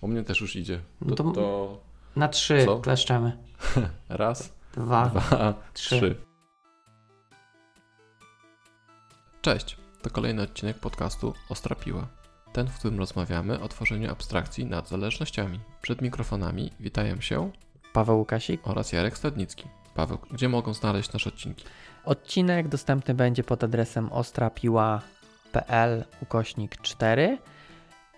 U mnie też już idzie. No To, to- to Na trzy Co? kleszczemy. raz, Dwa. dwa, trzy. trzy. Cześć, to kolejny odcinek podcastu Ostra Piła. Ten, w którym rozmawiamy o tworzeniu abstrakcji nad zależnościami. Przed mikrofonami witają się Paweł Łukasik. oraz Jarek Stadnicki. Paweł, gdzie mogą znaleźć nasze odcinki? Odcinek dostępny będzie pod adresem ostrapiła.pl ukośnik 4.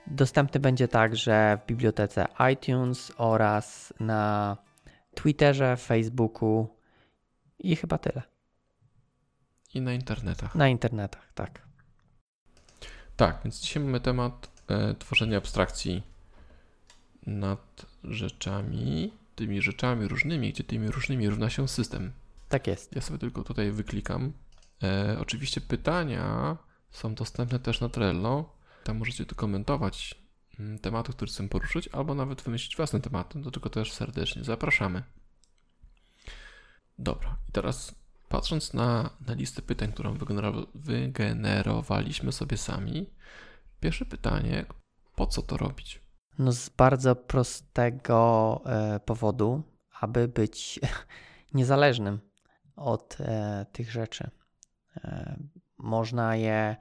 Dostępny będzie także w bibliotece iTunes oraz na Twitterze, Facebooku i chyba tyle. I na internetach. Na internetach, tak. Tak, więc dzisiaj mamy temat e, tworzenia abstrakcji nad rzeczami, tymi rzeczami różnymi, gdzie tymi różnymi równa się system. Tak jest. Ja sobie tylko tutaj wyklikam. E, oczywiście pytania są dostępne też na Trello. Tam możecie tu komentować mm, tematy, które chcę poruszyć, albo nawet wymyślić własne tematy. Do tego też serdecznie zapraszamy. Dobra, i teraz patrząc na, na listę pytań, którą wygenero- wygenerowaliśmy sobie sami, pierwsze pytanie, po co to robić? No z bardzo prostego e, powodu, aby być niezależnym od e, tych rzeczy. E, można je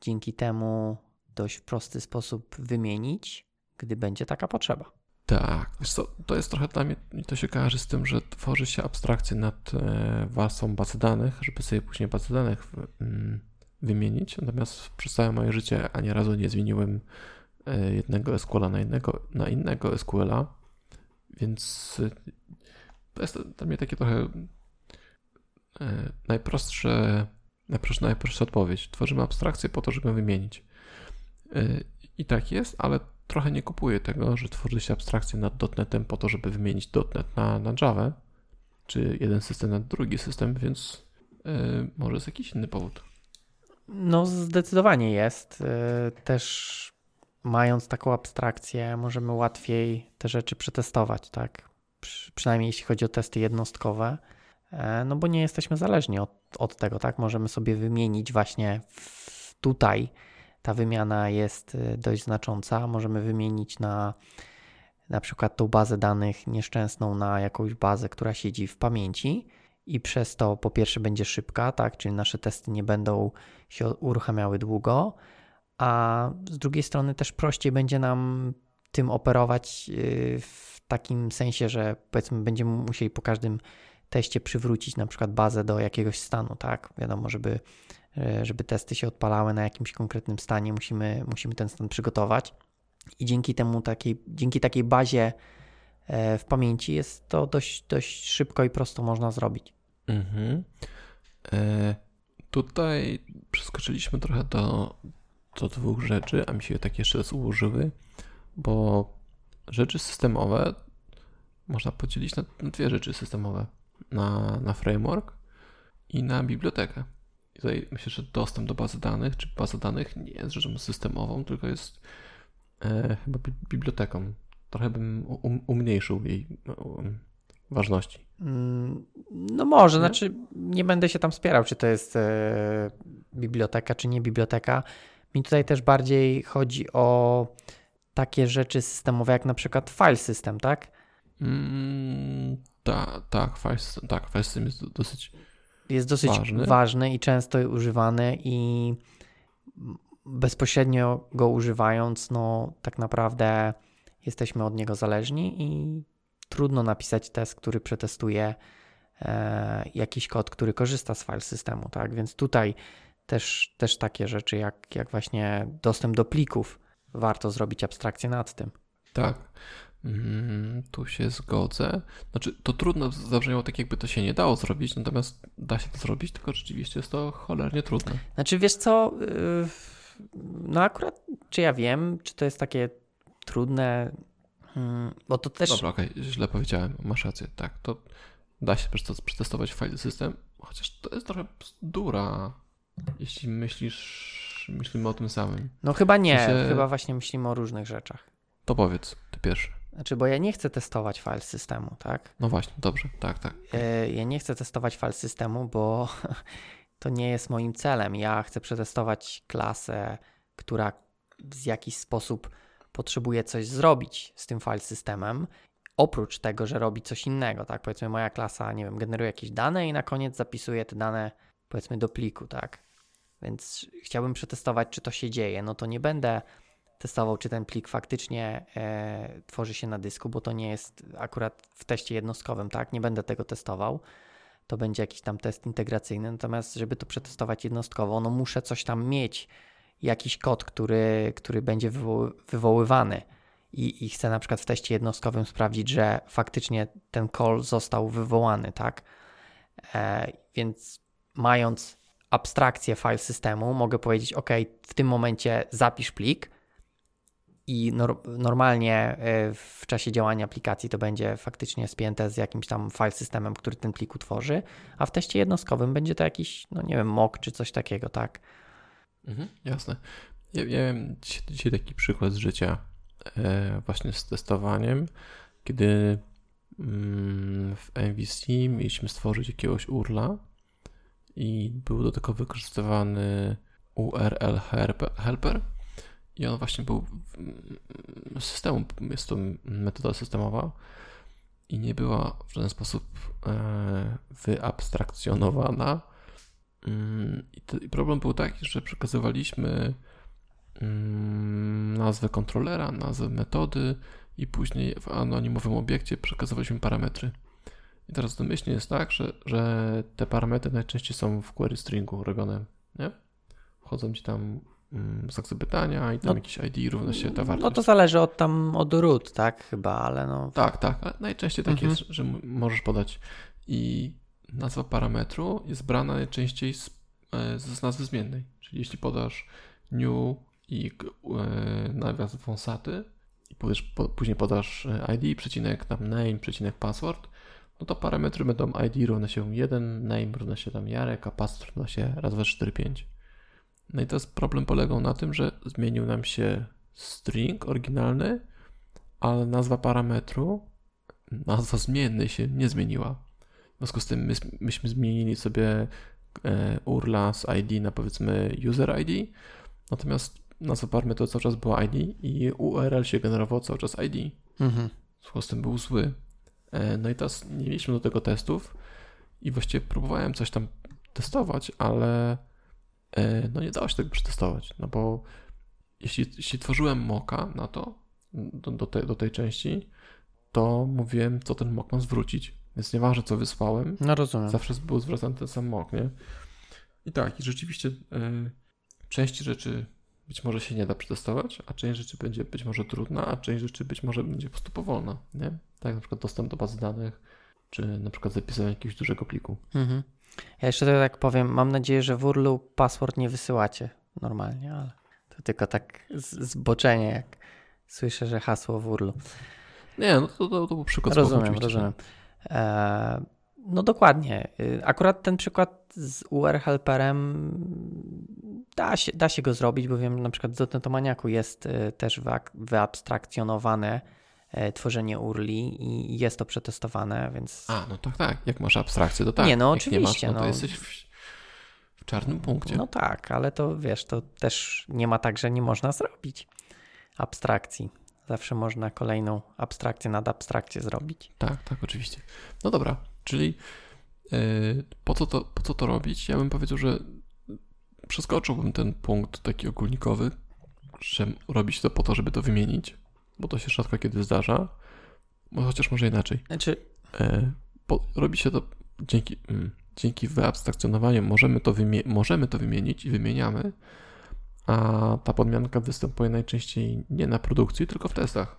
dzięki temu dość prosty sposób wymienić, gdy będzie taka potrzeba. Tak, wiesz co, to jest trochę dla mnie, to się kojarzy z tym, że tworzy się abstrakcję nad e, warstwą bazy danych, żeby sobie później bazę danych mm, wymienić. Natomiast przez całe moje życie ani razu nie zmieniłem e, jednego SQL-a na innego, na innego SQL-a, więc e, to jest dla mnie takie trochę najprostsze, najprostsza odpowiedź. Tworzymy abstrakcję po to, żeby wymienić. E, I tak jest, ale trochę nie kupuję tego, że tworzy się abstrakcję nad .NETem po to, żeby wymienić .NET na, na Java, czy jeden system na drugi system, więc yy, może jest jakiś inny powód. No, zdecydowanie jest. E, Też mając taką abstrakcję, możemy łatwiej te rzeczy przetestować, tak? Przy, przynajmniej jeśli chodzi o testy jednostkowe. E, No bo nie jesteśmy zależni od, od tego, tak? Możemy sobie wymienić właśnie w, tutaj. Ta wymiana jest e, dość znacząca. Możemy wymienić na na przykład tą bazę danych nieszczęsną na jakąś bazę, która siedzi w pamięci i przez to po pierwsze będzie szybka, tak? Czyli nasze testy nie będą się uruchamiały długo, a z drugiej strony też prościej będzie nam tym operować yy, w takim sensie, że powiedzmy będziemy musieli po każdym teście przywrócić na przykład bazę do jakiegoś stanu, tak? Wiadomo, żeby, żeby testy się odpalały na jakimś konkretnym stanie, musimy, musimy ten stan przygotować i dzięki temu takiej, dzięki takiej bazie e, w pamięci jest to dość, dość szybko i prosto można zrobić. Mhm. E, tutaj przeskoczyliśmy trochę do, do dwóch rzeczy, a mi się tak jeszcze raz ułożyły, bo rzeczy systemowe można podzielić na, na dwie rzeczy systemowe. Na, na framework i na bibliotekę. I tutaj myślę, że dostęp do bazy danych, czy baza danych nie jest rzeczą systemową, tylko jest e, chyba bi- biblioteką. Trochę bym um, umniejszył jej um, ważności. Mm, No może, Nie? znaczy nie będę się tam spierał, czy to jest e, biblioteka, czy nie biblioteka. Mi tutaj też bardziej chodzi o takie rzeczy systemowe, jak na przykład file system, tak? Mm, ta, tak, file system, tak, file system jest do- dosyć. Jest dosyć Ważny. ważny i często używany i bezpośrednio go używając, no tak naprawdę jesteśmy od niego zależni i trudno napisać test, który przetestuje e, jakiś kod, który korzysta z file systemu, tak? Więc tutaj też, też takie rzeczy jak, jak właśnie dostęp do plików warto zrobić abstrakcję nad tym. Tak. Mm, tu się zgodzę. Znaczy, to trudno zabrzmiało tak, jakby to się nie dało zrobić, natomiast da się to zrobić, tylko rzeczywiście jest to cholernie trudne. Znaczy, wiesz co, yy, no akurat, czy ja wiem, czy to jest takie trudne, mm, bo to też... Dobra, okej, źle powiedziałem, masz rację, tak, to da się przetes- przetestować file system, chociaż to jest trochę bzdura, jeśli myślisz, myślimy o tym samym. No chyba nie, W sensie- chyba właśnie myślimy o różnych rzeczach. To powiedz, ty pierwszy. Znaczy, bo ja nie chcę testować file systemu, tak? No właśnie, dobrze, tak, tak. Yy, Ja nie chcę testować file systemu, bo to nie jest moim celem. Ja chcę przetestować klasę, która w jakiś sposób potrzebuje coś zrobić z tym file systemem, oprócz tego, że robi coś innego, tak? Powiedzmy, moja klasa, nie wiem, generuje jakieś dane i na koniec zapisuje te dane, powiedzmy, do pliku, tak? Więc chciałbym przetestować, czy to się dzieje. No to nie będę testował, czy ten plik faktycznie e, tworzy się na dysku, bo to nie jest akurat w teście jednostkowym, tak? Nie będę tego testował. To będzie jakiś tam test integracyjny. Natomiast, żeby to przetestować jednostkowo, no muszę coś tam mieć, jakiś kod, który, który będzie wywo wywoływany. I, I chcę na przykład w teście jednostkowym sprawdzić, że faktycznie ten call został wywołany, tak? E, więc mając abstrakcję file systemu, mogę powiedzieć, OK, w tym momencie zapisz plik, i nor normalnie e, w czasie działania aplikacji to będzie faktycznie spięte z jakimś tam file systemem, który ten plik utworzy, a w teście jednostkowym będzie to jakiś, no nie wiem, mock czy coś takiego, tak? Mhm, jasne. Ja, miałem dzisiaj, dzisiaj, taki przykład z życia e, właśnie z testowaniem, kiedy mm, w MVC mieliśmy stworzyć jakiegoś URLa i był do tego wykorzystywany URL helper i on właśnie był systemem, jest to metoda systemowa i nie była w żaden sposób e, wyabstrakcjonowana. Mm, I problem był taki, że przekazywaliśmy mm, nazwę kontrolera, nazwę metody i później w anonimowym obiekcie przekazywaliśmy parametry. I teraz domyślnie jest tak, że, że te parametry najczęściej są w query stringu robione, nie? Wchodzą ci tam Mm, znak zapytania i tam no, jakiś ID równa się ta wartość. No to zależy od tam od root, tak chyba, ale no. Tak, tak, ale najczęściej tak mhm. jest, że możesz podać i nazwa parametru jest brana najczęściej z, e, z nazwy zmiennej, czyli jeśli podasz new i e, nawias wąsaty i powiesz, po, później podasz e, ID, przecinek tam name, przecinek password, no to parametry będą ID równa się 1, name równa się tam Jarek, a password równa się raz, dwa, 4, 5. No i teraz problem polegał na tym, że zmienił nam się string oryginalny, ale nazwa parametru, nazwa zmiennej się nie zmieniła. W związku z tym my, myśmy zmienili sobie e, URLa z ID na powiedzmy user ID, natomiast nazwa parametru cały czas była ID i URL się generował cały czas ID. Mhm. W związku z tym był zły. E, no i teraz nie mieliśmy do tego testów i właściwie próbowałem coś tam testować, ale no nie dało się tego przetestować, no bo jeśli, jeśli tworzyłem moka na to, do, do, tej, do tej części, to mówiłem, co ten mok ma zwrócić. Więc nieważne, co wysłałem, no rozumiem. zawsze był zwracany ten sam mok, nie? I tak, i rzeczywiście y, części rzeczy być może się nie da przetestować, a część rzeczy będzie być może trudna, a część rzeczy być może będzie po prostu powolna, nie? Tak, jak na przykład dostęp do bazy danych, czy na przykład zapisywanie jakiegoś dużego pliku. Mhm. Ja jeszcze tak powiem, mam nadzieję, że w URLu password nie wysyłacie normalnie, ale to tylko tak zboczenie, jak słyszę, że hasło w URLu. Nie, no to, to, to był przykład. Rozumiem, rozumiem. E, no dokładnie. Y, akurat ten przykład z UR Helperem da się, da się go zrobić, bo wiem, na przykład w Dotnetomaniaku jest y, też wyabstrakcjonowane tworzenie URLi i jest to przetestowane, więc... A, no tak, tak. Jak masz abstrakcję, to tak. Nie, no Jak oczywiście. Nie masz, no, to no. jesteś w, w, czarnym punkcie. No tak, ale to wiesz, to też nie ma tak, że nie można zrobić abstrakcji. Zawsze można kolejną abstrakcję nad abstrakcję zrobić. Tak, tak, oczywiście. No dobra, czyli yy, po, co to, po co to robić? Ja bym powiedział, że przeskoczyłbym ten punkt taki ogólnikowy, że robić to po to, żeby to wymienić bo to się rzadko kiedy zdarza, chociaż może inaczej. Znaczy... E, robi się to dzięki, mm, dzięki wyabstrakcjonowaniu, możemy to, możemy to wymienić i wymieniamy, a ta podmianka występuje najczęściej nie na produkcji, tylko w testach.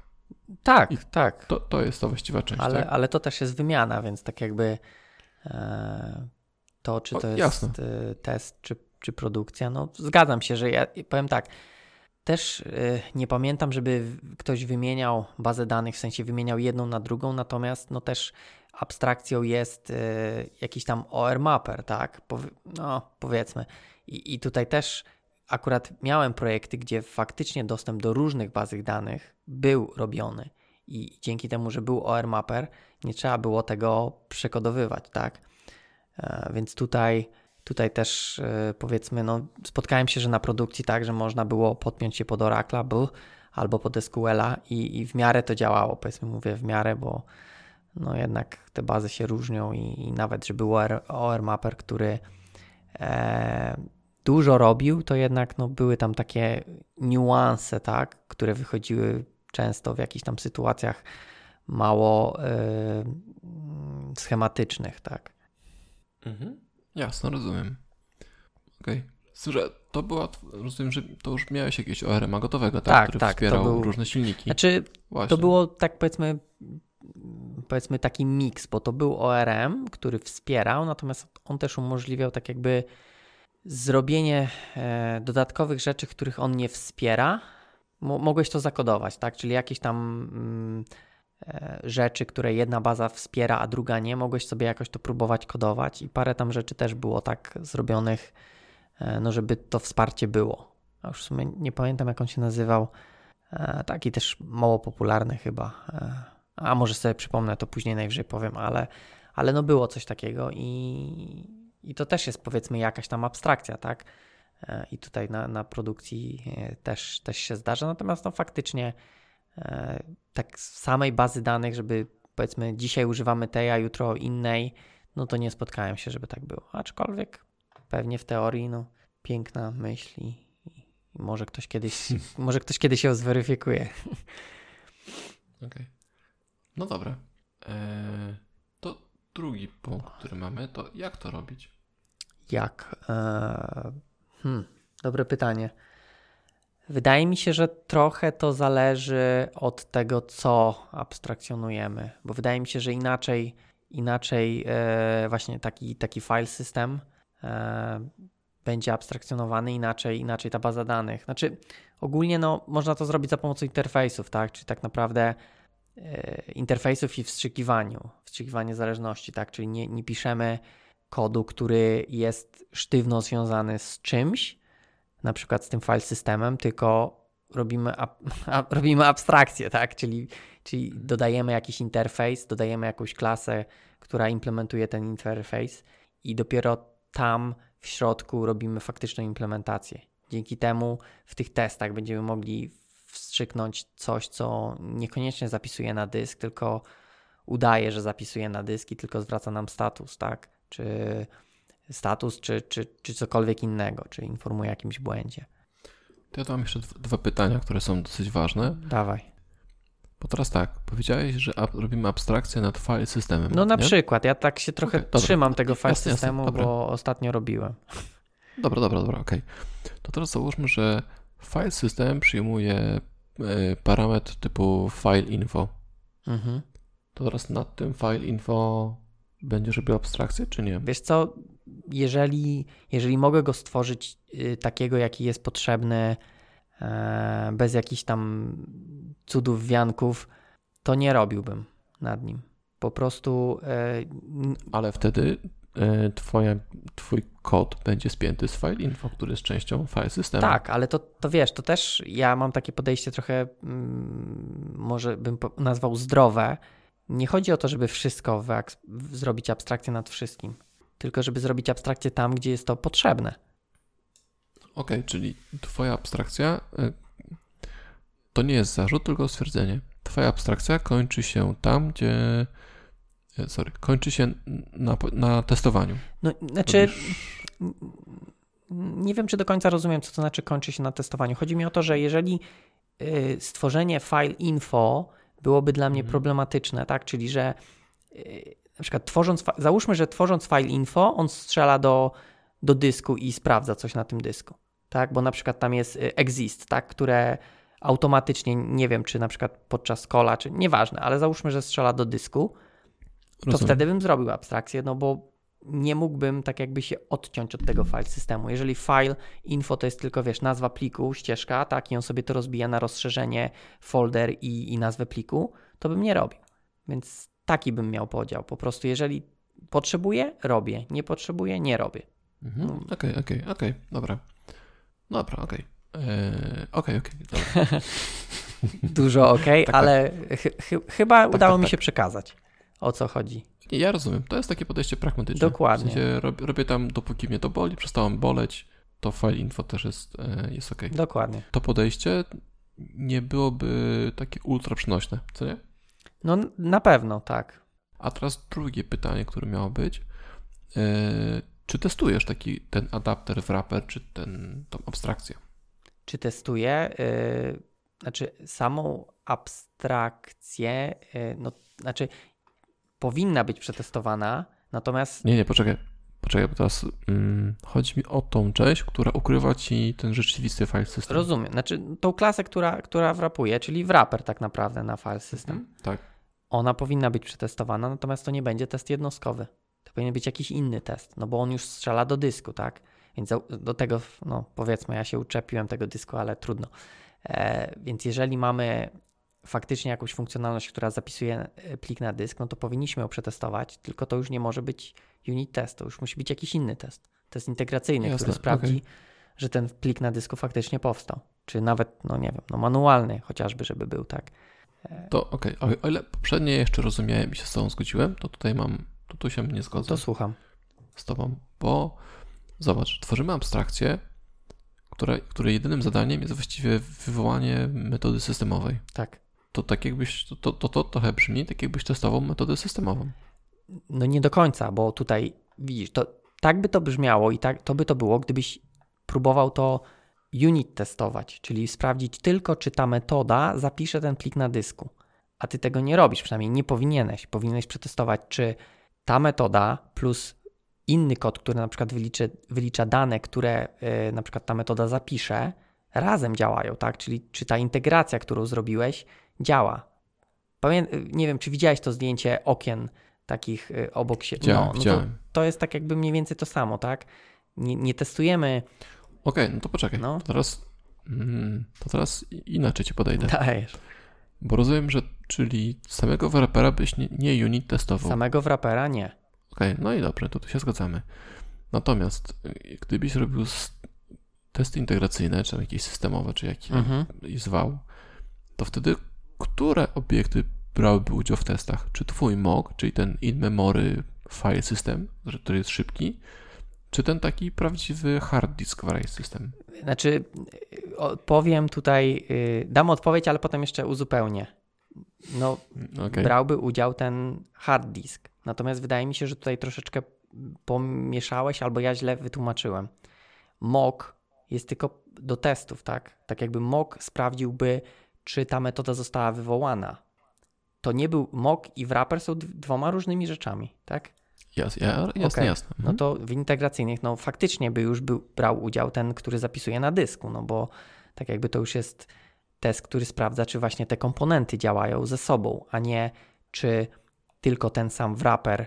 Tak, I tak. To, to jest ta właściwa część. Ale, tak? ale to też jest wymiana, więc tak jakby e, to, czy to o, jest jasne. E, test, czy, czy produkcja, no zgadzam się, że ja powiem tak, też y, nie pamiętam, żeby ktoś wymieniał bazę danych, w sensie wymieniał jedną na drugą, natomiast no też abstrakcją jest y, jakiś tam OR mapper, tak? No, powiedzmy. I, I tutaj też akurat miałem projekty, gdzie faktycznie dostęp do różnych bazy danych był robiony. I dzięki temu, że był OR mapper, nie trzeba było tego przekodowywać, tak? E, więc tutaj Tutaj też yy, powiedzmy, no, spotkałem się, że na produkcji tak, że można było podpiąć się pod Oracle, albo pod SQL-a i, i w miarę to działało, powiedzmy mówię w miarę, bo no jednak te bazy się różnią i, i nawet, że był OR, Mapper, który e, dużo robił, to jednak no, były tam takie niuanse, tak, które wychodziły często w jakichś tam sytuacjach mało e, schematycznych, tak. Mhm. Jasno, rozumiem. Okej. Okay. że to była, rozumiem, że to już miałeś jakieś ORM gotowego, tak? tak który tak, wspierał był... różne silniki. Znaczy, Właśnie. to było tak powiedzmy powiedzmy taki miks, bo to był ORM, który wspierał, natomiast on też umożliwiał tak jakby zrobienie e, dodatkowych rzeczy, których on nie wspiera. mogłeś to zakodować, tak? Czyli jakieś tam mm, rzeczy, które jedna baza wspiera, a druga nie, mogłeś sobie jakoś to próbować kodować i parę tam rzeczy też było tak zrobionych, e, no żeby to wsparcie było. A już w sumie nie pamiętam jak on się nazywał. E, taki też mało popularny chyba. E, a może sobie przypomnę, to później najwyżej powiem, ale, ale no było coś takiego i, i to też jest powiedzmy jakaś tam abstrakcja, tak? E, I tutaj na, na produkcji e, też, też się zdarza, natomiast no faktycznie e, tak z samej bazy danych, żeby powiedzmy dzisiaj używamy tej, a jutro innej, no to nie spotkałem się, żeby tak było. Aczkolwiek pewnie w teorii, no piękna myśl i, i może ktoś kiedyś, może ktoś kiedyś ją zweryfikuje. Okej. Okay. No dobra. Eee, to drugi punkt, który mamy, to jak to robić? Jak? Eee, hmm, dobre pytanie. Wydaje mi się, że trochę to zależy od tego, co abstrakcjonujemy, bo wydaje mi się, że inaczej, inaczej e, właśnie taki, taki file system e, będzie abstrakcjonowany, inaczej, inaczej ta baza danych. Znaczy, ogólnie no, można to zrobić za pomocą interfejsów, tak? Czyli tak naprawdę E, interfejsów i wstrzykiwaniu, wstrzykiwanie zależności, tak? Czyli nie, nie piszemy kodu, który jest sztywno związany z czymś, na przykład z tym file systemem, tylko robimy, ab, ab, robimy abstrakcję, tak? Czyli, czyli dodajemy jakiś interfejs, dodajemy jakąś klasę, która implementuje ten interfejs i dopiero tam w środku robimy faktyczną implementację. Dzięki temu w tych testach będziemy mogli wstrzyknąć coś, co niekoniecznie zapisuje na dysk, tylko udaje, że zapisuje na dysk i tylko zwraca nam status, tak? Czy status, czy, czy, czy cokolwiek innego, czy informuje o jakimś błędzie. To ja tu mam jeszcze dwa pytania, które są dosyć ważne. Dawaj. Bo teraz tak, powiedziałeś, że robimy abstrakcję nad file systemem. No na nie? przykład, ja tak się trochę okay, trzymam tego file jasne, systemu, jasne, bo ostatnio robiłem. Dobra, dobra, dobra, okej. Okay. To teraz załóżmy, że file system przyjmuje e, parametr typu file info. Mhm. To teraz nad tym file info będziesz robił abstrakcję, czy nie? Wiesz co, jeżeli, jeżeli mogę go stworzyć y, takiego, jaki jest potrzebny, e, bez jakichś tam cudów, wianków, to nie robiłbym nad nim. Po prostu. E, Ale wtedy E, twoja, twój kod będzie spięty z file info, który jest częścią file systemu. Tak, ale to, to wiesz, to też ja mam takie podejście trochę, mm, może bym nazwał zdrowe. Nie chodzi o to, żeby wszystko zrobić abstrakcję nad wszystkim, tylko żeby zrobić abstrakcję tam, gdzie jest to potrzebne. Ok, czyli twoja abstrakcja e, to nie jest zarzut, tylko stwierdzenie. Twoja abstrakcja kończy się tam, gdzie E, sorry, kończy się na, na testowaniu. No, znaczy, Robisz... nie wiem, czy do końca rozumiem, co to znaczy kończy się na testowaniu. Chodzi mi o to, że jeżeli y, stworzenie file info byłoby dla mnie mhm. problematyczne, tak, czyli że y, na przykład tworząc, załóżmy, że tworząc file info, on strzela do, do dysku i sprawdza coś na tym dysku, tak, bo na przykład tam jest y, exist, tak, które automatycznie, nie wiem, czy na przykład podczas kola, czy nieważne, ale załóżmy, że strzela do dysku, to wtedy bym zrobił abstrakcję, no bo nie mógłbym tak jakby się odciąć od tego file systemu. Jeżeli file info to jest tylko, wiesz, nazwa pliku, ścieżka, tak, i on sobie to rozbija na rozszerzenie, folder i, i nazwę pliku, to bym nie robił. Więc taki bym miał podział. Po prostu jeżeli potrzebuję, robię. Nie potrzebuję, nie robię. Mhm. No. Okej, okej, okej, dobra. Dobra, okej. Eee, okej, okej. Dużo okej, tak, ale tak. ch ch chyba tak, udało tak, mi się tak. przekazać o co chodzi. Ja rozumiem. To jest takie podejście pragmatyczne. Dokładnie. W sensie robię, robię tam, dopóki mnie to boli, przestałem boleć, to file info też jest, e, jest ok. Dokładnie. To podejście nie byłoby takie ultra przenośne, co nie? No na pewno, tak. A teraz drugie pytanie, które miało być. Yy, czy testujesz taki ten adapter w wrapper, czy ten, tą abstrakcję? Czy testuję? Yy, znaczy, samą abstrakcję, yy, no, znaczy, powinna być przetestowana, natomiast. Nie, nie, poczekaj. Poczekaj, bo teraz mm, chodzi mi o tą część, która ukrywa ci ten rzeczywisty file system. Rozumiem. Znaczy, tą klasę, która, która wrapuje, czyli wrapper tak naprawdę na file system. Mhm, tak. Ona powinna być przetestowana, natomiast to nie będzie test jednostkowy. To powinien być jakiś inny test, no bo on już strzela do dysku, tak? Więc do tego, no powiedzmy, ja się uczepiłem tego dysku, ale trudno. E, więc jeżeli mamy faktycznie jakąś funkcjonalność, która zapisuje e, plik na dysk, no to powinniśmy ją przetestować, tylko to już nie może być unit test, to już musi być jakiś inny test. Test integracyjny, Jasne, który sprawdzi, okay. że ten plik na dysku faktycznie powstał. Czy nawet, no nie wiem, no manualny chociażby, żeby był, tak. E, to okej, okay. o ile poprzednie jeszcze rozumiałem i się z tobą zgodziłem, to tutaj mam, to tu się nie zgodzę. To słucham. Z tobą, bo zobacz, tworzymy abstrakcję, która, której jedynym zadaniem jest właściwie wywołanie metody systemowej. Tak. To tak jakbyś, to, to, to, to trochę brzmi, tak jakbyś testował metodę systemową. No nie do końca, bo tutaj widzisz, to tak by to brzmiało i tak to by to było, gdybyś próbował to unit testować, czyli sprawdzić tylko, czy ta metoda zapisze ten plik na dysku. A ty tego nie robisz, przynajmniej nie powinieneś. Powinieneś przetestować, czy ta metoda plus inny kod, który na przykład wyliczy, wylicza dane, które yy, na przykład ta metoda zapisze, razem działają, tak? Czyli czy ta integracja, którą zrobiłeś, działa. Pamię nie wiem, czy widziałeś to zdjęcie okien takich y, obok siebie. Widziałem, no, no to, to, jest tak jakby mniej więcej to samo, tak? Nie, nie testujemy. Okej, okay, no to poczekaj. No. To, teraz, mm, to teraz inaczej ci podejdę. Dajesz. Bo rozumiem, że czyli samego wrapera byś nie, nie unit testował. Samego wrapera nie. Okej, okay, no i dobrze, to tu się zgadzamy. Natomiast y, gdybyś robił testy integracyjne, czy jakieś systemowe, czy jaki mhm. zwał, to wtedy które obiekty brałyby udział w testach? Czy twój mock, czyli ten in-memory file system, który jest szybki, czy ten taki prawdziwy hard disk file system? Znaczy, powiem tutaj, y, dam odpowiedź, ale potem jeszcze uzupełnię. No, okay. brałby udział ten hard disk. Natomiast wydaje mi się, że tutaj troszeczkę pomieszałeś albo ja źle wytłumaczyłem. Mock jest tylko do testów, tak? Tak jakby mock sprawdziłby, czy ta metoda została wywołana. To nie był mock i wrapper są dwoma różnymi rzeczami, tak? Jas, ja, jasne, okay. jasne. Mhm. No to w integracyjnych, no faktycznie by już był, brał udział ten, który zapisuje na dysku, no bo tak jakby to już jest test, który sprawdza, czy właśnie te komponenty działają ze sobą, a nie czy tylko ten sam wrapper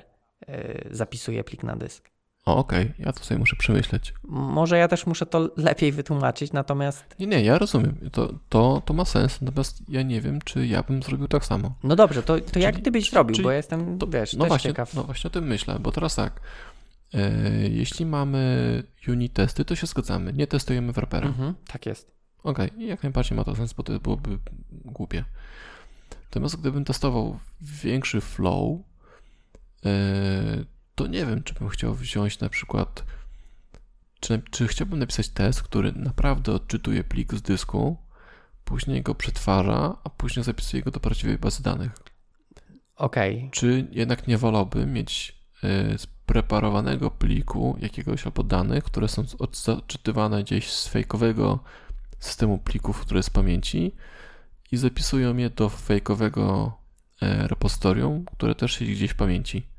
yy, zapisuje plik na dysk. O, okej, okay. ja to sobie muszę przemyśleć. Może ja też muszę to lepiej wytłumaczyć, natomiast. Nie, nie, ja rozumiem. To, to, to ma sens, natomiast ja nie wiem, czy ja bym zrobił tak samo. No dobrze, to, to jak ty byś zrobił, czyli, bo ja jestem, to, wiesz, no właśnie, ciekaw. No właśnie o tym myślę, bo teraz tak. E, jeśli mamy unit testy, to się zgadzamy. Nie testujemy wrapera. Mhm, tak jest. Okej, okay. jak najbardziej ma to sens, bo to byłoby głupie. Natomiast gdybym testował większy flow, e, to nie wiem, czy bym chciał wziąć na przykład, czy, czy chciałbym napisać test, który naprawdę odczytuje plik z dysku, później go przetwarza, a później zapisuje go do prawdziwej bazy danych. Okej. Okay. Czy jednak nie wolałbym mieć y, spreparowanego pliku jakiegoś albo danych, które są odczytywane gdzieś z fejkowego systemu plików, które jest z pamięci i zapisują je do fejkowego y, repozytorium, które też siedzi gdzieś w pamięci.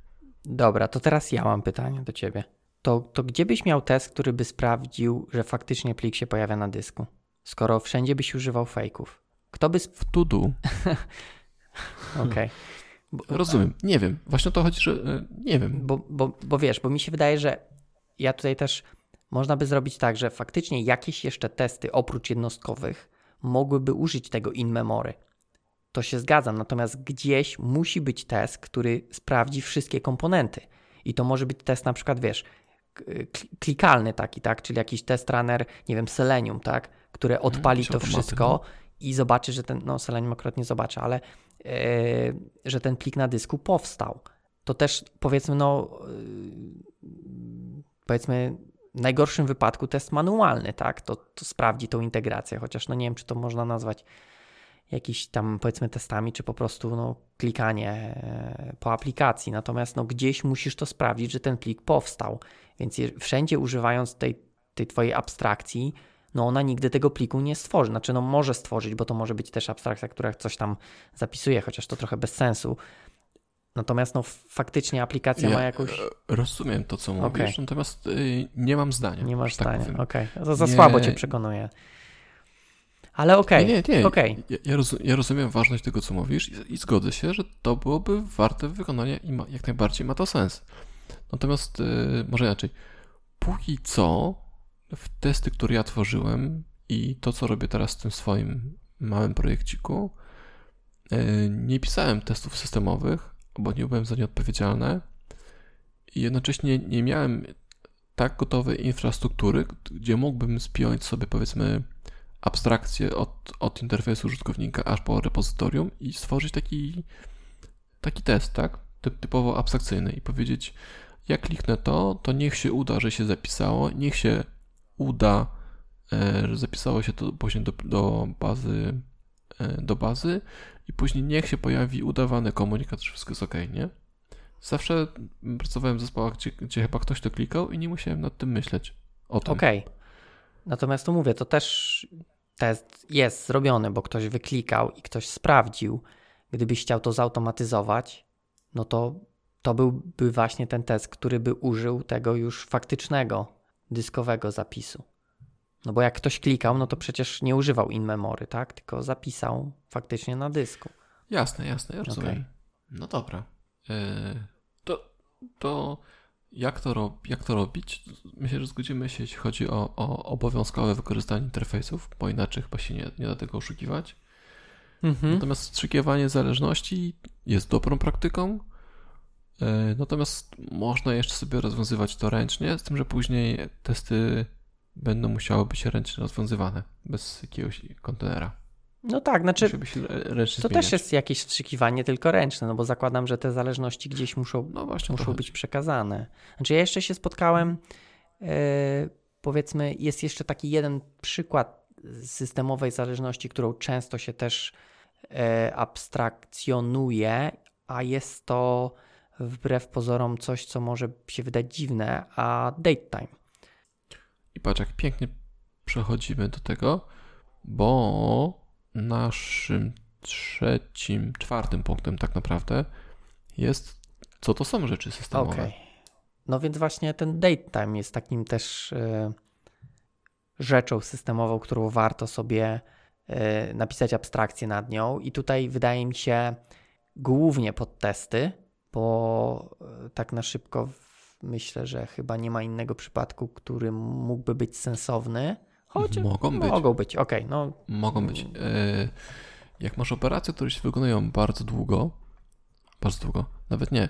Dobra, to teraz ja mam pytanie do ciebie. To, to gdzie byś miał test, który by sprawdził, że faktycznie plik się pojawia na dysku? Skoro wszędzie byś używał fejków. Kto by. W tudu. Okej. Okay. Rozumiem, nie wiem. Właśnie o to chodzi, że e, nie wiem. Bo, bo, bo wiesz, bo mi się wydaje, że ja tutaj też można by zrobić tak, że faktycznie jakieś jeszcze testy oprócz jednostkowych mogłyby użyć tego in memory to się zgadzam. Natomiast gdzieś musi być test, który sprawdzi wszystkie komponenty. I to może być test na przykład, wiesz, klikalny taki, tak? Czyli jakiś test runner, nie wiem, Selenium, tak? Które mhm, odpali to wszystko no. i zobaczy, że ten, no Selenium akurat nie zobaczy, ale yy, że ten plik na dysku powstał. To też powiedzmy, no yy, powiedzmy w najgorszym wypadku test manualny, tak? To, to sprawdzi tą integrację, chociaż no nie wiem, czy to można nazwać jakiś tam powiedzmy testami, czy po prostu no, klikanie e, po aplikacji. Natomiast no, gdzieś musisz to sprawdzić, że ten plik powstał. Więc wszędzie używając tej, tej twojej abstrakcji, no ona nigdy tego pliku nie stworzy. Znaczy, no może stworzyć, bo to może być też abstrakcja, która coś tam zapisuje, chociaż to trochę bez sensu. Natomiast no faktycznie aplikacja ja ma jakąś. E, rozumiem to, co mówisz, okay. natomiast y, nie mam zdania. Nie masz tak zdania, okej. Okay. Za, za nie... słabo cię przekonuje. Ale okej. Okay. Nie, nie, okay. ja, ja, rozumiem, ja, rozumiem ważność tego, co mówisz i, i, zgodzę się, że to byłoby warte wykonania i ma, jak najbardziej ma to sens. Natomiast y, może inaczej. Póki co w testy, które ja tworzyłem i to, co robię teraz w tym swoim małym projekciku, y, nie pisałem testów systemowych, bo nie byłem za nie odpowiedzialny i jednocześnie nie miałem tak gotowej infrastruktury, gdzie mógłbym spiąć sobie powiedzmy abstrakcję od, od interfejsu użytkownika aż po repozytorium i stworzyć taki, taki test, tak? Typ, typowo abstrakcyjny i powiedzieć, jak kliknę to, to niech się uda, że się zapisało, niech się uda, e, że zapisało się to później do, do bazy, e, do bazy i później niech się pojawi udawany komunikat, że wszystko jest ok, nie? Zawsze pracowałem w zespołach, gdzie, gdzie chyba ktoś to klikał i nie musiałem nad tym myśleć. O tym. Okej. Okay. Natomiast tu mówię, to też test jest zrobiony, bo ktoś wyklikał i ktoś sprawdził. Gdybyś chciał to zautomatyzować, no to to byłby właśnie ten test, który by użył tego już faktycznego dyskowego zapisu. No bo jak ktoś klikał, no to przecież nie używał in memory, tak? Tylko zapisał faktycznie na dysku. Jasne, jasne, ja rozumiem. Okay. No dobra. Yy, to, to jak to, rob, jak to robić? Myślę, że zgodzimy się, jeśli chodzi o, o obowiązkowe wykorzystanie interfejsów, bo inaczej chyba się nie, nie da tego oszukiwać. Mhm. Natomiast wstrzykiwanie zależności jest dobrą praktyką. E, natomiast można jeszcze sobie rozwiązywać to ręcznie, z tym, że później testy będą musiały być ręcznie rozwiązywane bez jakiegoś kontenera. No tak, znaczy to też jest jakieś wstrzykiwanie tylko ręczne, no bo zakładam, że te zależności gdzieś muszą, no właśnie muszą być przekazane. Znaczy ja jeszcze się spotkałem, yy, powiedzmy, jest jeszcze taki jeden przykład systemowej zależności, którą często się też yy, abstrakcjonuje, a jest to wbrew pozorom coś, co może się wydać dziwne, a date time. I patrz, jak pięknie przechodzimy do tego, bo naszym trzecim, czwartym punktem tak naprawdę jest, co to są rzeczy systemowe. Okay. No więc właśnie ten date time jest takim też y, rzeczą systemową, którą warto sobie y, napisać abstrakcję nad nią i tutaj wydaje mi się głównie pod testy, bo y, tak na szybko myślę, że chyba nie ma innego przypadku, który mógłby być sensowny Choć mogą być. Mogą być, okej. Okay, no. Mogą być. E, jak masz operacje, które się wykonują bardzo długo, bardzo długo, nawet nie,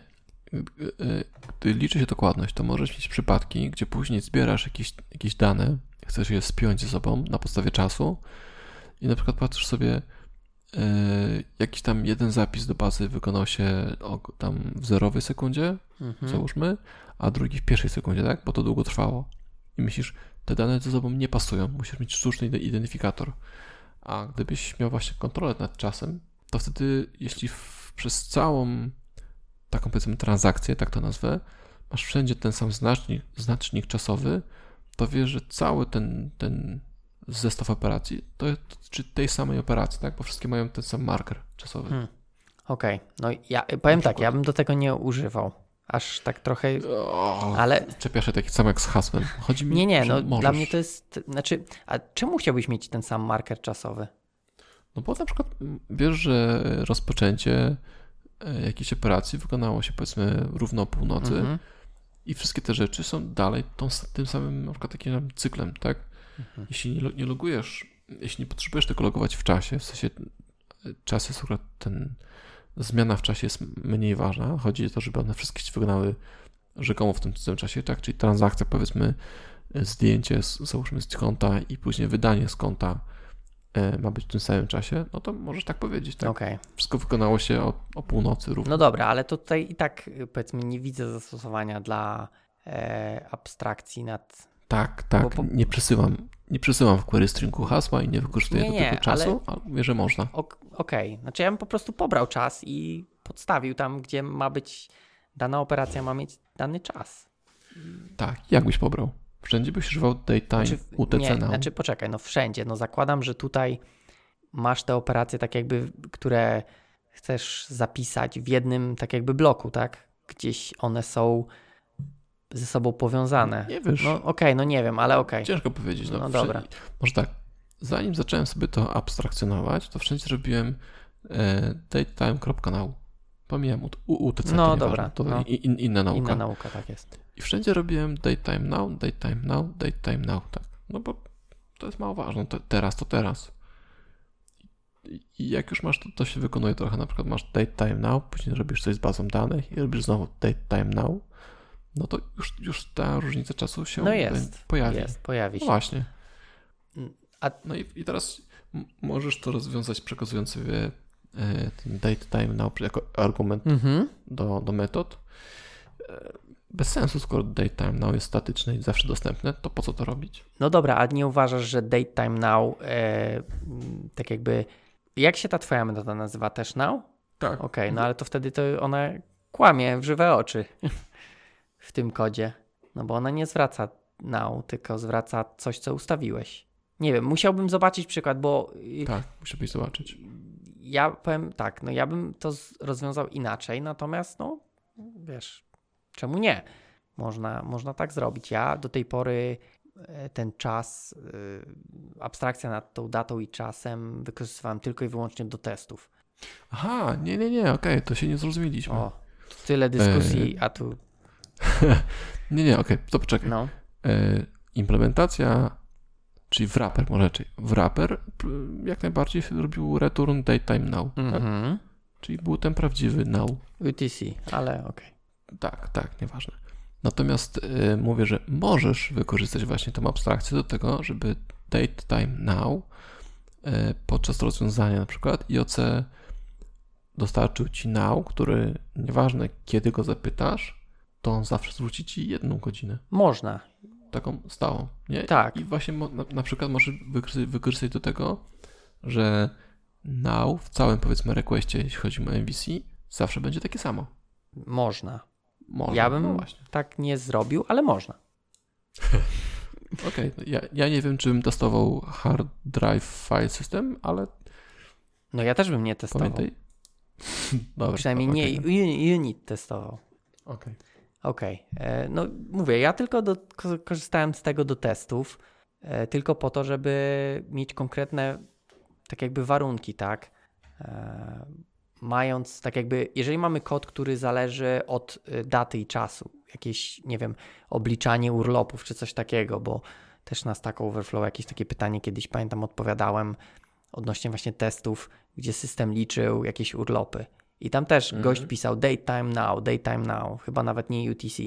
gdy liczy się dokładność, to możesz mieć przypadki, gdzie później zbierasz jakieś, jakieś dane, chcesz je spiąć ze sobą na podstawie czasu i na przykład patrzysz sobie, e, jakiś tam jeden zapis do bazy wykonał się o, tam w zerowej sekundzie, mhm. załóżmy, a drugi w pierwszej sekundzie, tak? Bo to długo trwało. I myślisz, te dane ze sobą nie pasują, musisz mieć sztuczny identyfikator. A gdybyś miał właśnie kontrolę nad czasem, to wtedy, jeśli w, przez całą taką powiedzmy transakcję, tak to nazwę, masz wszędzie ten sam znacznik, znacznik czasowy, to wiesz, że cały ten, ten zestaw operacji to dotyczy tej samej operacji, tak? Bo wszystkie mają ten sam marker czasowy. Hmm. Okej, okay. no ja powiem tak, ja bym do tego nie używał aż tak trochę. O, ale. Czepiasz się taki sam jak z hasłem. Chodzi mi Nie, nie, no możesz. dla mnie to jest. Znaczy, a czemu chciałbyś mieć ten sam marker czasowy? No bo na przykład wiesz, że rozpoczęcie e, jakiejś operacji wykonało się powiedzmy równo o północy mhm. i wszystkie te rzeczy są dalej tą, tym samym na przykład takim cyklem, tak? Mhm. Jeśli nie, nie logujesz, jeśli nie potrzebujesz tego logować w czasie, w sensie e, czas jest akurat ten zmiana w czasie jest mniej ważna. Chodzi o to, żeby one wszystkie się wygnały rzekomo w tym samym czasie, tak? Czyli transakcja, powiedzmy, zdjęcie z, załóżmy z konta i później wydanie z konta e, ma być w tym samym czasie, no to możesz tak powiedzieć, tak? Okay. Wszystko wykonało się o, o północy równo. No dobra, ale tutaj i tak powiedzmy nie widzę zastosowania dla e, abstrakcji nad Tak, tak. po- Nie przesyłam, nie przesyłam w query stringu hasła i nie wykorzystuję Nie, do nie, tego czasu, ale mówię, że można. Ok- Okej, znaczy ja bym po prostu pobrał czas i podstawił tam, gdzie ma być dana operacja, ma mieć dany czas. Tak, jak byś pobrał? Wszędzie byś używał daytime Znaczy, UTC nie, now. znaczy poczekaj, no wszędzie. No zakładam, że tutaj masz te operacje tak jakby, które chcesz zapisać w jednym tak jakby bloku, tak? Gdzieś one są ze sobą powiązane. Nie wiesz, No okej, no nie wiem, ale okej. ciężko powiedzieć. No, No dobra. Może tak, zanim zacząłem sobie to abstrakcjonować, to wszędzie robiłem e, datetime.now. Pomijam UTC, No to dobra, to no. in, inna nauka. Inna nauka, tak jest. I wszędzie robiłem datetime now, datetime now, datetime now, tak. No bo to jest mało ważne, to teraz to teraz. I- I jak już masz, to, to się wykonuje trochę, na przykład masz datetime now, później robisz coś z bazą danych i robisz znowu datetime now, no to już, już ta różnica czasu się No jest, pojawi. Jest, pojawi No się. właśnie. A No i, i teraz możesz to rozwiązać przekazując sobie e, ten datetime now jako argument mhm. do, do metod. E, Bez sensu, skoro datetime now jest statyczne i zawsze dostępne, to po co to robić? No dobra, a nie uważasz, że date time now, e, tak jakby, jak się ta twoja metoda nazywa? Też now? Tak. Okej, no ale to wtedy to ona kłamie w żywe oczy w tym kodzie. No bo ona nie zwraca now, tylko zwraca coś, co ustawiłeś. Nie wiem, musiałbym zobaczyć przykład, bo y, Tak, musiałbyś zobaczyć. ja powiem tak, no ja bym to rozwiązał inaczej, natomiast no wiesz, czemu nie? Można, można tak zrobić. Ja do tej pory e, ten czas, y, abstrakcja nad tą datą i czasem wykorzystywałem tylko i wyłącznie do testów. Aha, nie, nie, nie, okej, to się nie zrozumieliśmy. O, tyle dyskusji, a tu Nie, nie, okej, to poczekaj. no. E, implementacja, czyli wrapper, może raczej, wrapper jak najbardziej robił return datetime now, tak? Mhm. czyli był ten prawdziwy now. UTC, ale okej. Tak, tak, nieważne. Natomiast y, mówię, że możesz wykorzystać właśnie tą abstrakcję do tego, żeby date time now y, podczas rozwiązania na przykład IOC dostarczył ci now, który nieważne kiedy go zapytasz, to on zawsze zwróci ci jedną godzinę. Można. Taką stałą, nie? Tak. I właśnie na, na przykład możesz wykorzystać, wykorzystać do tego, że now w całym powiedzmy requestie, jeśli chodzi o MVC, zawsze będzie takie samo. Można. Można. Ja bym No tak nie zrobił, ale można. Okej, no ja, ja nie wiem, czy bym testował hard drive file system, ale No ja też bym nie testował. pamiętaj. Dobra, Przynajmniej no, nie unit testował. Okej. Okej. E, No mówię, ja tylko do, ko- korzystałem z tego do testów, e, tylko po to, żeby mieć konkretne tak jakby warunki, tak? E, Mając tak jakby, jeżeli mamy kod, który zależy od daty i czasu, jakieś, nie wiem, obliczanie urlopów czy coś takiego, bo też na Stack Overflow jakieś takie pytanie kiedyś pamiętam odpowiadałem odnośnie właśnie testów, gdzie system liczył jakieś urlopy. I tam też Mhm. gość pisał daytime now, daytime now, chyba nawet nie UTC,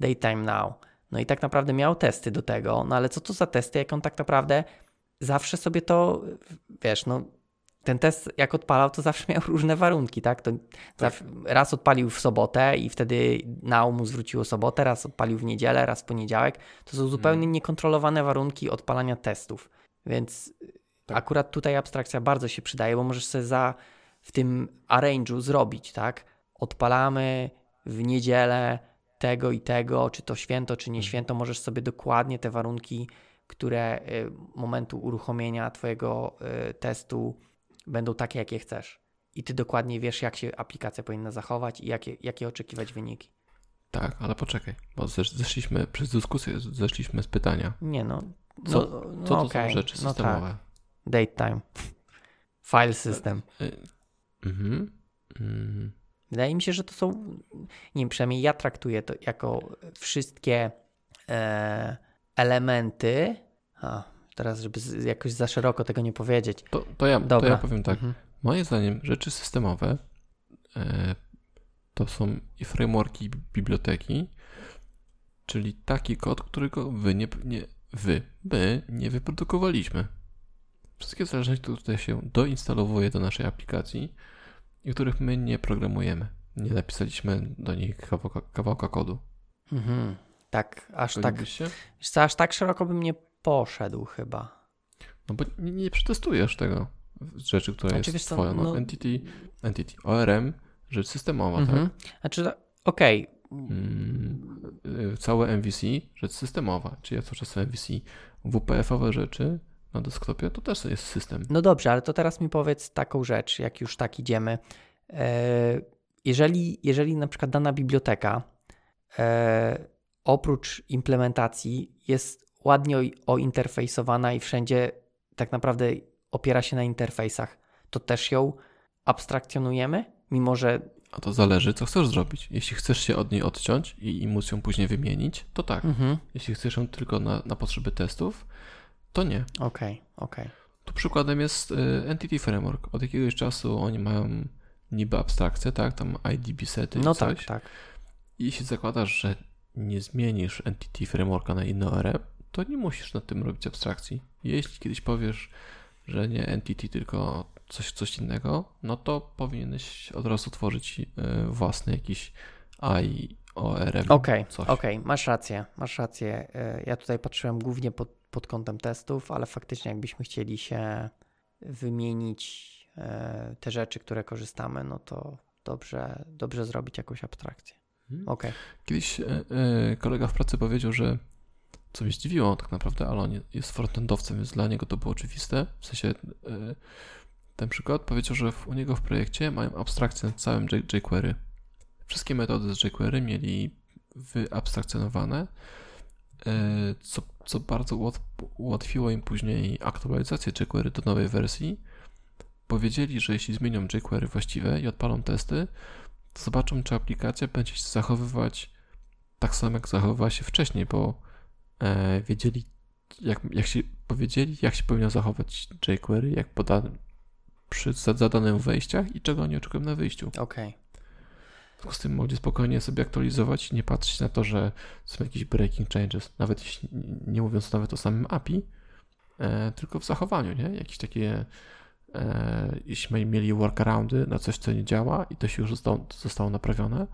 daytime now. No i tak naprawdę miał testy do tego, no ale co to za testy, jak on tak naprawdę zawsze sobie to, wiesz, no ten test jak odpalał, to zawsze miał różne warunki, tak? To zawsze, raz odpalił w sobotę i wtedy now mu zwróciło sobotę, raz odpalił w niedzielę, raz w poniedziałek. To są zupełnie niekontrolowane warunki odpalania testów. Więc Tak. akurat tutaj abstrakcja bardzo się przydaje, bo możesz sobie za w tym arrange'u zrobić, tak? Odpalamy w niedzielę tego i tego, czy to święto, czy nie święto, możesz sobie dokładnie te warunki, które y, momentu uruchomienia twojego y, testu będą takie, jakie chcesz. I ty dokładnie wiesz, jak się aplikacja powinna zachować i jakie, jakie oczekiwać wyniki. Tak, ale poczekaj, bo zesz, zeszliśmy przez dyskusję, zeszliśmy z pytania. Nie no. Co- no, no Co to okej, są rzeczy no systemowe? tak. Date time. File system. Mhm. Mm, Wydaje mi się, że to są, nie wiem, przynajmniej ja traktuję to jako wszystkie e, elementy. A, teraz, żeby z, jakoś za szeroko tego nie powiedzieć. To, to, ja, to ja powiem tak. Mhm. Moim zdaniem rzeczy systemowe e, to są i frameworki, i biblioteki, czyli taki kod, którego wy nie, nie wy, my nie wyprodukowaliśmy. Wszystkie zależności, które tutaj się doinstalowuje do naszej aplikacji i których my nie programujemy. Nie napisaliśmy do nich kawałka, kawałka kodu. Mhm. Tak, aż tak, się? co, aż tak szeroko bym nie poszedł chyba. No bo nie, nie przetestujesz tego rzeczy, która Znaczy, jest twoja. No, no- entity, entity, ORM, rzecz systemowa, Mhm. tak? Znaczy, okej, Mm, y, całe MVC, rzecz systemowa, czyli ja cały czas MVC. WPF-owe rzeczy na desktopie to też jest system. no dobrze, ale to teraz mi powiedz taką rzecz, jak już tak idziemy. E, Jeżeli, jeżeli na przykład dana biblioteka e, oprócz implementacji jest ładnie ointerfejsowana i wszędzie tak naprawdę opiera się na interfejsach, to też ją abstrakcjonujemy, mimo że A to zależy, co chcesz zrobić. Jeśli chcesz się od niej odciąć i, i móc ją później wymienić, to tak. Mhm. Jeśli chcesz ją tylko na, na potrzeby testów, to nie. Okej, okej. Tu przykładem jest y, Entity Framework. Od jakiegoś czasu oni mają niby abstrakcję, tak? Tam IDB sety No tak, tak. I jeśli zakładasz, że nie zmienisz Entity Frameworka na inny ORM, to nie musisz nad tym robić abstrakcji. Jeśli kiedyś powiesz, że nie Entity, tylko coś, coś innego, no to powinieneś od razu tworzyć y, własny jakiś IORM. Okej, coś. okej, masz rację, masz rację. E, Ja tutaj patrzyłem głównie pod, pod kątem testów, ale faktycznie jakbyśmy chcieli się wymienić e, te rzeczy, które korzystamy, no to dobrze, dobrze zrobić jakąś abstrakcję. Mhm. Okej. Kiedyś e, kolega w pracy powiedział, że co mnie zdziwiło tak naprawdę, ale on jest frontendowcem, więc dla niego to było oczywiste. W sensie ten przykład powiedział, że u niego w projekcie mają abstrakcję nad całym J- jQuery. Wszystkie metody z jQuery mieli wyabstrakcjonowane, e, co, co bardzo ułat, ułatwiło im później aktualizację jQuery do nowej wersji. Powiedzieli, że jeśli zmienią jQuery właściwe i odpalą testy, to zobaczą, czy aplikacja będzie się zachowywać tak samo, jak zachowywała się wcześniej, bo e, wiedzieli, jak, jak się powiedzieli, jak się powinno zachować jQuery, jak poda, przy za- zadanych wejściach i czego oni oczekują na wyjściu. Okej. W związku z tym mogli spokojnie sobie aktualizować nie patrzeć na to, że są jakieś breaking changes, nawet jeśli, nie mówiąc nawet o samym API, e, tylko w zachowaniu, nie? Jakieś takie, e, jeśli mieli workaroundy na coś, co nie działa i to się już zostało, zostało naprawione,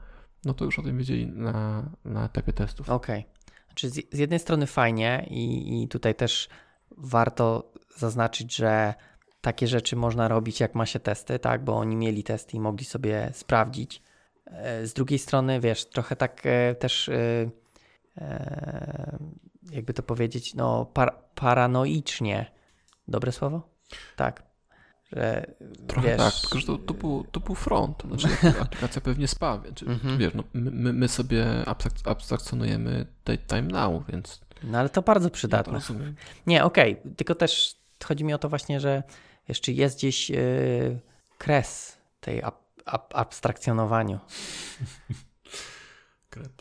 no to już o tym wiedzieli na, na etapie testów. Okej. Znaczy z, z jednej strony fajnie i, i tutaj też warto zaznaczyć, że takie rzeczy można robić jak ma się testy, tak, bo oni mieli testy i mogli sobie sprawdzić. E, Z drugiej strony, wiesz, trochę tak e, też e, jakby to powiedzieć, no par, paranoicznie. Dobre słowo? Tak. Że, Trochę wiesz, tak, tylko że to, to, był, to był front, znaczy aplikacja pewnie spa, czy, Mhm. wiesz, no, my- my, sobie abstrak- abstrakcjonujemy time now, więc No ale to bardzo ja to przydatne. Nie, okej, tylko też chodzi mi o to właśnie, że wiesz, czy jest gdzieś yy, kres tej ab, abstrakcjonowaniu.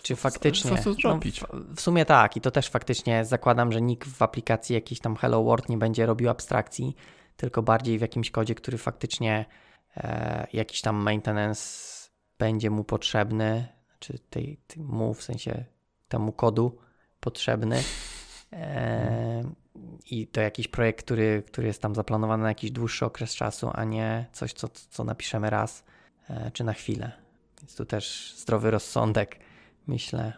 Czy faktycznie. Co, co zrobić? No, w, sumie tak, i to też faktycznie zakładam, że nikt w aplikacji jakiejś tam Hello World nie będzie robił abstrakcji, tylko bardziej w jakimś kodzie, który faktycznie e, jakiś tam maintenance będzie mu potrzebny, czy tej, tej mu w sensie temu kodu potrzebny. E, I to jakiś projekt, który, który jest tam zaplanowany na jakiś dłuższy okres czasu, a nie coś, co, co napiszemy raz czy na chwilę. Więc tu też zdrowy rozsądek, myślę,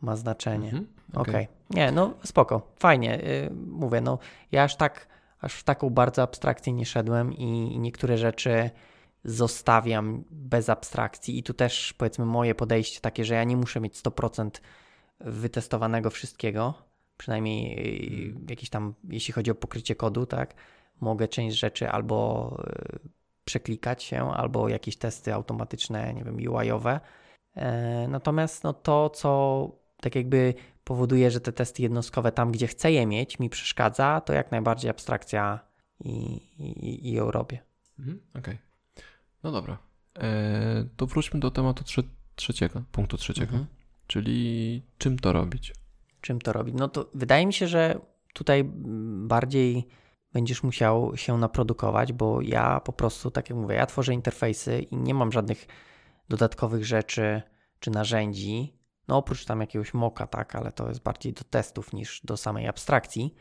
ma znaczenie. Mhm, Okej. Nie, no spoko, fajnie. y, Mówię, no ja aż tak, aż w taką bardzo abstrakcję nie szedłem i, niektóre rzeczy zostawiam bez abstrakcji i tu też powiedzmy moje podejście takie, że ja nie muszę mieć 100% wytestowanego wszystkiego, przynajmniej y, jakieś tam, jeśli chodzi o pokrycie kodu, tak, mogę część rzeczy albo y, przeklikać się, albo jakieś testy automatyczne, nie wiem, UI-owe. E, Natomiast no to, co tak jakby powoduje, że te testy jednostkowe tam, gdzie chcę je mieć, mi przeszkadza, to jak najbardziej abstrakcja i, i, i ją robię. Mhm, Okej. No dobra. E, to wróćmy do tematu trze trzeciego, punktu trzeciego, Mhm. czyli czym to robić. Czym to robić? No to wydaje mi się, że tutaj bardziej będziesz musiał się naprodukować, bo ja po prostu, tak jak mówię, ja tworzę interfejsy i nie mam żadnych dodatkowych rzeczy czy narzędzi, no oprócz tam jakiegoś moka, tak, ale to jest bardziej do testów niż do samej abstrakcji,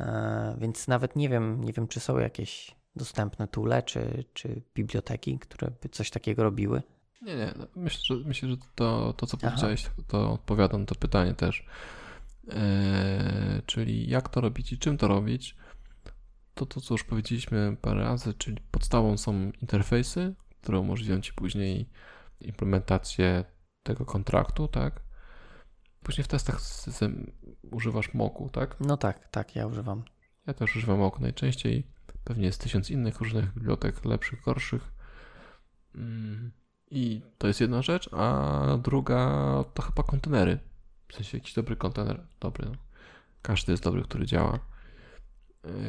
e, więc nawet nie wiem, nie wiem, czy są jakieś dostępne toole czy, czy biblioteki, które by coś takiego robiły. Nie, nie. No, myślę, że, myślę, że to, to co Aha. powiedziałeś, to odpowiada na to pytanie też. Eee, czyli jak to robić i czym to robić? To to, co już powiedzieliśmy parę razy, czyli podstawą są interfejsy, które umożliwią Ci później implementację tego kontraktu, tak? Później w testach używasz moku, tak? No tak, tak, ja używam. Ja też używam moku najczęściej. Pewnie jest tysiąc innych różnych bibliotek, lepszych, gorszych. Mm, I to jest jedna rzecz, a druga to chyba kontenery. W sensie jakiś dobry kontener, dobry. No. Każdy jest dobry, który działa,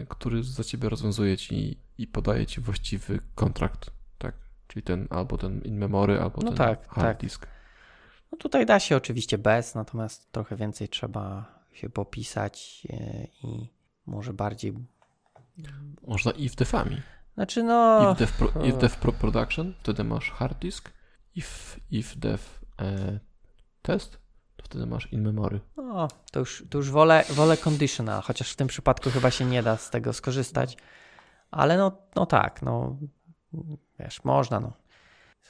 który za ciebie rozwiązuje ci i podaje ci właściwy kontrakt, tak? Czyli ten albo ten in memory, albo no ten tak, hard tak. disk. No tutaj da się oczywiście bez, natomiast trochę więcej trzeba się popisać y, i może bardziej. Można i w defami. Znaczy no. If dev, pro, dev pro production, wtedy masz hard disk. If, if dev e, test, to wtedy masz in memory. No, to już, to już wolę, wolę conditional, chociaż w tym przypadku chyba się nie da z tego skorzystać. Ale no, no tak, no wiesz, można, no.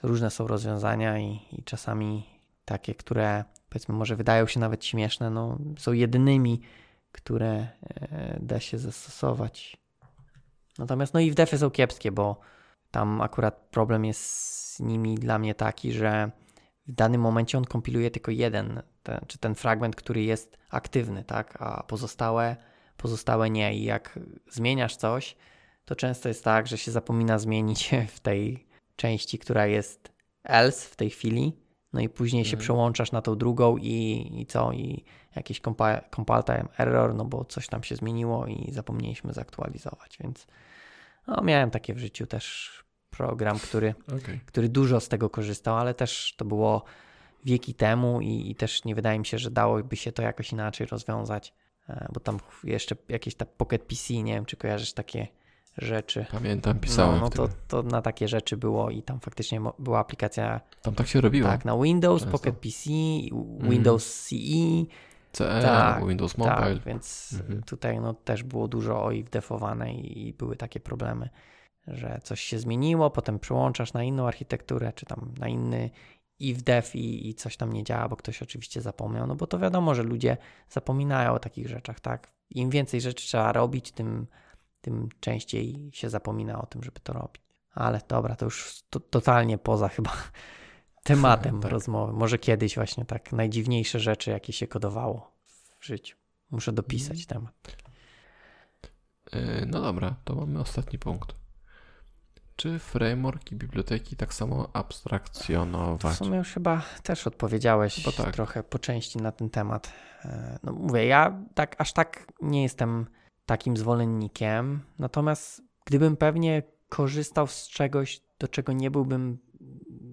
Różne są rozwiązania i, i czasami takie, które powiedzmy może wydają się nawet śmieszne, no są jedynymi, które e, da się zastosować. Natomiast no i w defy są kiepskie, bo tam akurat problem jest z nimi dla mnie taki, że w danym momencie on kompiluje tylko jeden, ten, czy ten fragment, który jest aktywny, tak, a pozostałe, pozostałe nie. I jak zmieniasz coś, to często jest tak, że się zapomina zmienić w tej części, która jest else w tej chwili, no i później się mhm. przełączasz na tą drugą i, i co? I jakiś compile, compile time error, no bo coś tam się zmieniło i zapomnieliśmy zaktualizować, więc no, miałem takie w życiu też program, który, okay. który dużo z tego korzystał, ale też to było wieki temu i, i, też nie wydaje mi się, że dałoby się to jakoś inaczej rozwiązać, e, bo tam jeszcze jakieś ta Pocket PC, nie wiem czy kojarzysz takie rzeczy. Pamiętam, pisałem. No, no to, to na takie rzeczy było i tam faktycznie była aplikacja. Tam tak się robiło. Tak, na Windows, Często. Pocket PC, Windows mm. CE. CE, tak, Windows tak, Mobile. Tak, więc mhm. tutaj no, też było dużo OIF defowane i były takie problemy, że coś się zmieniło, potem przełączasz na inną architekturę, czy tam na inny if dev i, i coś tam nie działa, bo ktoś oczywiście zapomniał, no bo to wiadomo, że ludzie zapominają o takich rzeczach, tak? Im więcej rzeczy trzeba robić, tym tym częściej się zapomina o tym, żeby to robić. Ale dobra, to już to, totalnie poza chyba tematem tak. rozmowy. Może kiedyś właśnie tak najdziwniejsze rzeczy, jakie się kodowało w życiu. Muszę dopisać mm. temat. E, no dobra, to mamy ostatni punkt. Czy framework i biblioteki tak samo abstrakcjonować? W sumie już chyba też odpowiedziałeś tak. trochę po części na ten temat. E, no mówię, ja tak aż tak nie jestem takim zwolennikiem. Natomiast gdybym pewnie korzystał z czegoś, do czego nie byłbym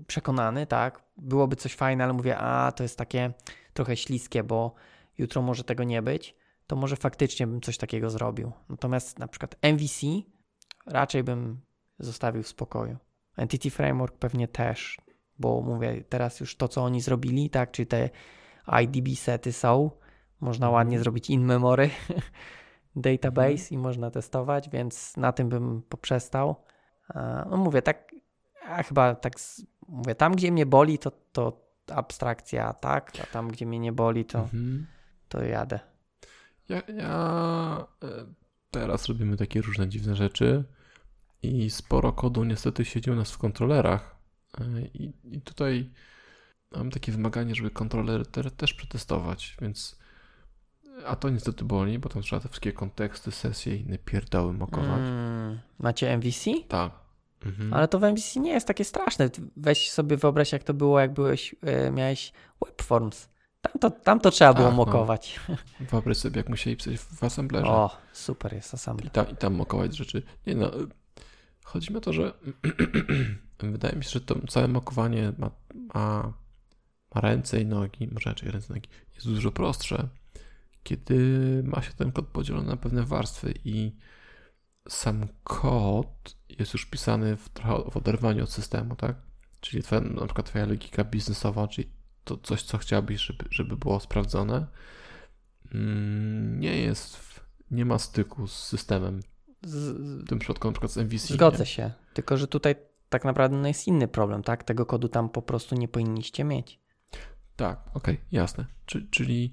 przekonany, tak, byłoby coś fajne, ale mówię, a to jest takie trochę śliskie, bo jutro może tego nie być, to może faktycznie bym coś takiego zrobił. Natomiast na przykład MVC raczej bym zostawił w spokoju. Entity Framework pewnie też, bo mówię, teraz już to, co oni zrobili, tak, czyli te IDB sety są, można mhm. ładnie zrobić in memory database mhm. i można testować, więc na tym bym poprzestał. No mówię, tak, a chyba tak mówię, tam gdzie mnie boli, to, to abstrakcja, tak, a tam gdzie mnie nie boli, to, mhm. to jadę. Ja, ja e, teraz robimy takie różne dziwne rzeczy i sporo kodu niestety siedzi u nas w kontrolerach. E, I, i tutaj mam takie wymaganie, żeby kontroler też przetestować, więc a to niestety boli, bo tam trzeba te wszystkie konteksty, sesje i inne pierdały mokować. Mm, macie MVC? Tak. Mhm. Ale to w MVC nie jest takie straszne. Weź sobie wyobraź, jak to było, jak byłeś, e, miałeś webforms. Tam to, tam to trzeba było no. mokować. No. Wyobraź sobie, jak musieli pisać w assemblerze. O, super jest assembler. I I tam mokować rzeczy. Nie no, chodzi mi o to, że wydaje mi się, że to całe mokowanie ma, ma, ma ręce i nogi, może raczej ręce i nogi, jest dużo prostsze kiedy ma się ten kod podzielony na pewne warstwy i sam kod jest już pisany w, w oderwaniu od systemu, tak? Czyli twoja, na przykład twoja logika biznesowa, czyli to coś, co chciałbyś, żeby, żeby było sprawdzone, mm, nie jest, w, nie ma styku z systemem. W tym przypadku na przykład z MVC. Zgodzę nie? się, tylko że tutaj tak naprawdę no jest inny problem, tak? Tego kodu tam po prostu nie powinniście mieć. Tak, okej, okay, jasne. Czy, czyli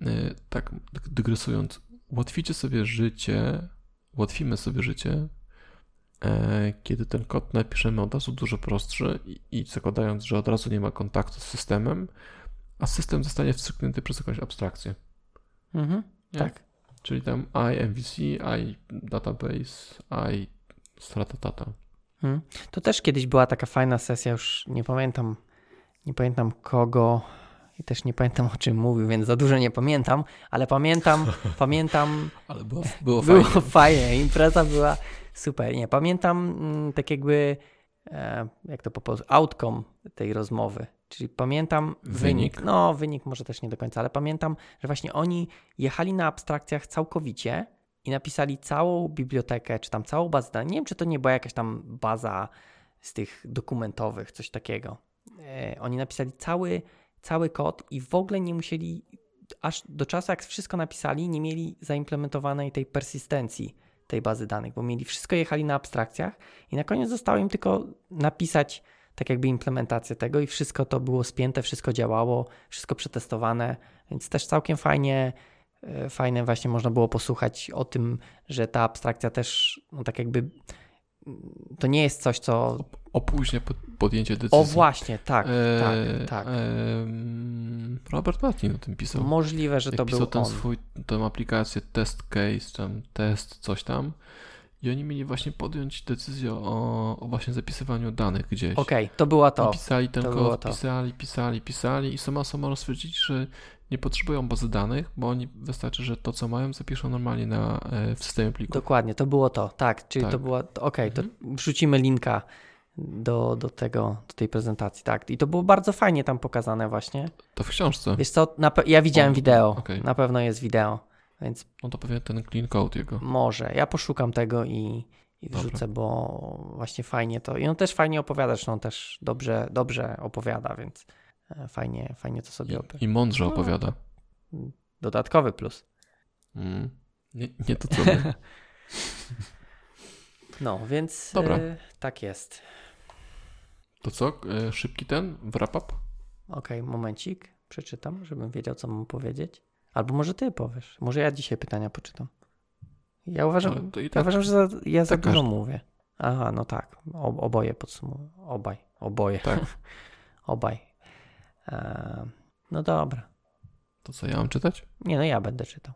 yy, tak dygresując, ułatwicie sobie życie, ułatwimy sobie życie, yy, kiedy ten kod napiszemy od razu dużo prostszy i, i zakładając, że od razu nie ma kontaktu z systemem, a system zostanie wstrzyknięty przez jakąś abstrakcję. Mhm, tak. Czyli tam i MVC, i database, i strata data. Hmm. To też kiedyś była taka fajna sesja, już nie pamiętam, nie pamiętam kogo i też nie pamiętam o czym mówił, więc za dużo nie pamiętam, ale pamiętam, pamiętam. Ale było, było, było fajnie. fajnie. Impreza była super. Nie, pamiętam mm, tak jakby, e, jak to po polsku, outcome tej rozmowy. Czyli pamiętam wynik. wynik. No, wynik może też nie do końca, ale pamiętam, że właśnie oni jechali na abstrakcjach całkowicie i napisali całą bibliotekę, czy tam całą bazę danych. Nie wiem, czy to nie była jakaś tam baza z tych dokumentowych, coś takiego. E, oni napisali cały, cały kod i w ogóle nie musieli, aż do czasu jak wszystko napisali, nie mieli zaimplementowanej tej persystencji tej bazy danych, bo mieli wszystko jechali na abstrakcjach i na koniec zostało im tylko napisać tak jakby implementację tego i wszystko to było spięte, wszystko działało, wszystko przetestowane, więc też całkiem fajnie E, fajne właśnie można było posłuchać o tym, że ta abstrakcja też no tak jakby to nie jest coś, co... Opóźnia podjęcie decyzji. O właśnie, tak, tak, tak. E, Robert Martin o tym pisał. Możliwe, że to pisał był ten on. swój, tą aplikację test case, tam test, coś tam i oni mieli właśnie podjąć decyzję o, o właśnie zapisywaniu danych gdzieś. Okej, okay, to była to. I pisali ten to kod, pisali, pisali, pisali i sama sama stwierdzili, że nie potrzebują bazy danych, bo oni wystarczy, że to, co mają, zapiszą normalnie na, e, w systemie plików. Dokładnie, to było to, tak. Czyli tak. to było, okej, okay, to mhm. wrzucimy linka do, do tego, do tej prezentacji, tak. I to było bardzo fajnie tam pokazane właśnie. To w książce. Wiesz co, ja widziałem o, wideo, okay. na pewno jest wideo, więc... No to pewnie ten clean code jego. Może, ja poszukam tego i, i wrzucę, Dobra. bo właśnie fajnie to, i on też fajnie opowiada, zresztą też dobrze, dobrze opowiada, więc... E, fajnie, fajnie to sobie opowiada. I mądrze no. opowiada. Dodatkowy plus. Mm. Nie, nie to co No, więc Dobra. E, tak jest. To co? E, szybki ten wrap up? Okej, okay, momencik. Przeczytam, żebym wiedział, co mam powiedzieć. Albo może ty powiesz. Może ja dzisiaj pytania poczytam. Ja uważam, tak, ja uważam że za, ja za tak dużo każdy. mówię. Aha, no tak. O, oboje podsumowuję. Obaj. Oboje. Tak. Obaj. No dobra. To co, ja mam czytać? Nie, no ja będę czytał.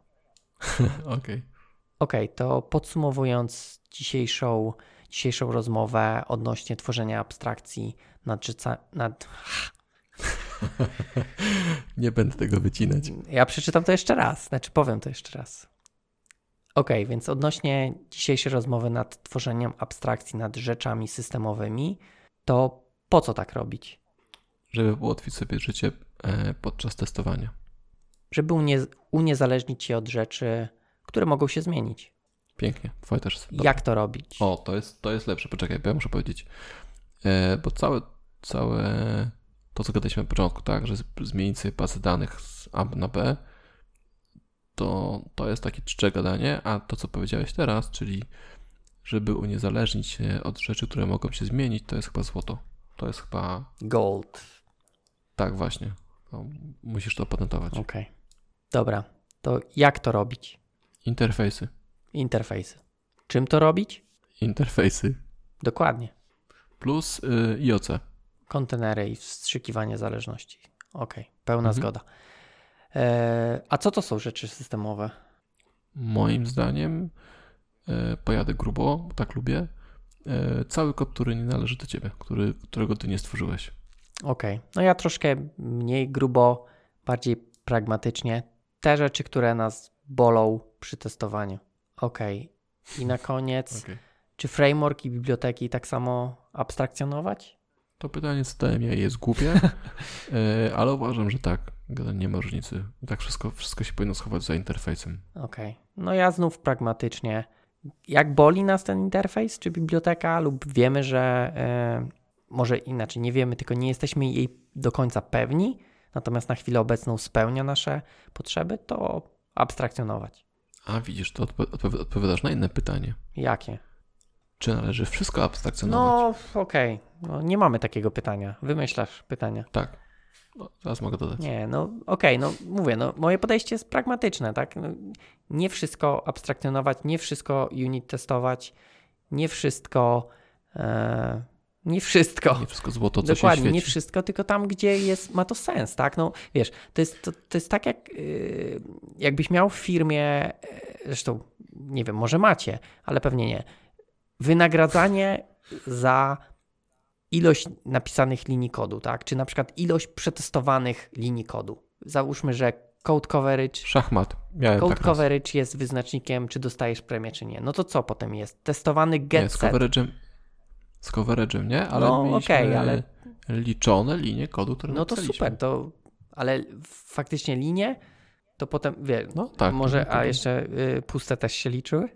Okej. Okej, okay, to podsumowując dzisiejszą, dzisiejszą rozmowę odnośnie tworzenia abstrakcji nad, nad... Nie będę tego wycinać. Ja przeczytam to jeszcze raz, znaczy powiem to jeszcze raz. Ok, więc odnośnie dzisiejszej rozmowy nad tworzeniem abstrakcji nad rzeczami systemowymi, to po co tak robić? żeby ułatwić sobie życie e, podczas testowania. Żeby unie, uniezależnić się od rzeczy, które mogą się zmienić. Pięknie, twoje też jest Jak to robić? O, to jest, to jest lepsze, poczekaj, bo ja muszę powiedzieć. E, bo całe, całe to, co gadaliśmy na początku, tak, że zmienić sobie bazę danych z A na B, to, to jest takie czcze gadanie, a to, co powiedziałeś teraz, czyli żeby uniezależnić się od rzeczy, które mogą się zmienić, to jest chyba złoto. To jest chyba... Gold. Tak, właśnie. No, musisz to opatentować. Okej. Okay. Dobra, to jak to robić? Interfejsy. Interfejsy. Czym to robić? Interfejsy. Dokładnie. Plus y, IOC. Kontenery i wstrzykiwanie zależności. Okej, okay. pełna mhm. zgoda. E, a co to są rzeczy systemowe? Moim zdaniem e, pojadę grubo, bo tak lubię. E, cały kod, który nie należy do ciebie, który, którego ty nie stworzyłeś. Okej, okay. no ja troszkę mniej grubo, bardziej pragmatycznie. Te rzeczy, które nas bolą przy testowaniu. Okej. Okay. I na koniec, czy framework i biblioteki tak samo abstrakcjonować? To pytanie zadałem ja jest głupie, e, ale uważam, że tak. Nie ma różnicy. Tak wszystko, wszystko się powinno schować za interfejsem. Okej. Okay. No ja znów pragmatycznie. Jak boli nas ten interfejs czy biblioteka, lub wiemy, że może inaczej, nie wiemy, tylko nie jesteśmy jej do końca pewni, natomiast na chwilę obecną spełnia nasze potrzeby, to abstrakcjonować. A widzisz, to odpowiadasz na inne pytanie. Jakie? Czy należy wszystko abstrakcjonować? No, okej. No, nie mamy takiego pytania. Wymyślasz pytania. Tak. No, zaraz mogę dodać. Nie, no okej, no mówię, no moje podejście jest pragmatyczne, tak? No, nie wszystko abstrakcjonować, nie wszystko unit testować, nie wszystko, e, nie wszystko. Nie wszystko złoto, co Dokładnie, nie wszystko, tylko tam, gdzie jest, ma to sens, tak? No wiesz, to jest, to, to jest tak jak yy, jakbyś miał w firmie, e, zresztą nie wiem, może macie, ale pewnie nie, wynagradzanie za ilość napisanych linii kodu, tak? Czy na przykład ilość przetestowanych linii kodu. Załóżmy, że code coverage Szachmat. Miałem Code tak raz. coverage jest wyznacznikiem, czy dostajesz premię, czy nie. No to co potem jest? Testowany get Nie, z coverage'em, z coverage'em nie, ale No, okej, ale- liczone linie kodu, które No to napisaliśmy. super, to, ale faktycznie linie, to potem, wie, No tak. może, a jeszcze y, puste też się liczyły?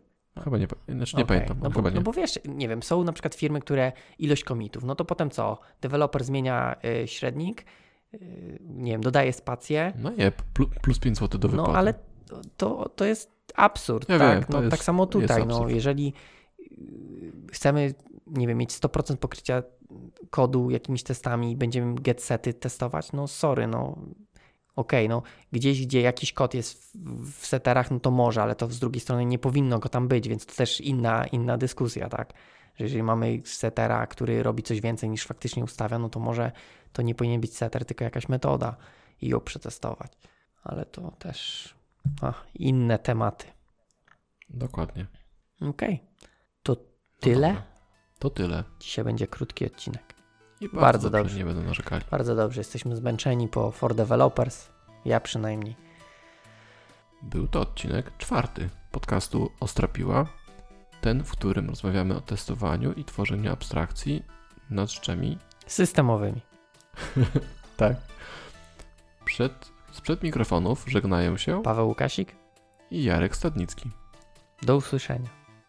Chyba nie, znaczy nie Okej, pamiętam, no bo, nie. no bo wiesz, nie wiem, są na przykład firmy, które ilość komitów, no to potem co? Deweloper zmienia y, średnik, y, nie wiem, dodaje spację, No nie, plus, plus 5 zł do wypłaty. no ale to, to, jest absurd, Ja tak? wiem, no, jest- tak samo tutaj, no, jeżeli y, chcemy, nie wiem, mieć 100% pokrycia kodu jakimiś testami i będziemy get sety testować, no sorry, no okej, no gdzieś, gdzie jakiś kod jest w, seterach, no to może, ale to z drugiej strony nie powinno go tam być, więc to też inna, inna dyskusja, tak? Że jeżeli mamy setera, który robi coś więcej niż faktycznie ustawia, no to może to nie powinien być setter, tylko jakaś metoda i ją przetestować. Ale to też a, inne tematy. Dokładnie. Okej, to No tyle. dobra. To tyle. Dzisiaj będzie krótki odcinek. I bardzo, Bardzo dobrze, dobrze. Nie będę narzekali. Bardzo dobrze, jesteśmy zmęczeni po For Developers. Ja przynajmniej. Był to odcinek czwarty podcastu Ostrapiła. Ten, w którym rozmawiamy o testowaniu i tworzeniu abstrakcji nad rzeczami Systemowymi. Tak. Przed, sprzed mikrofonów żegnają się Paweł Łukasik, i Jarek Stadnicki. do usłyszenia.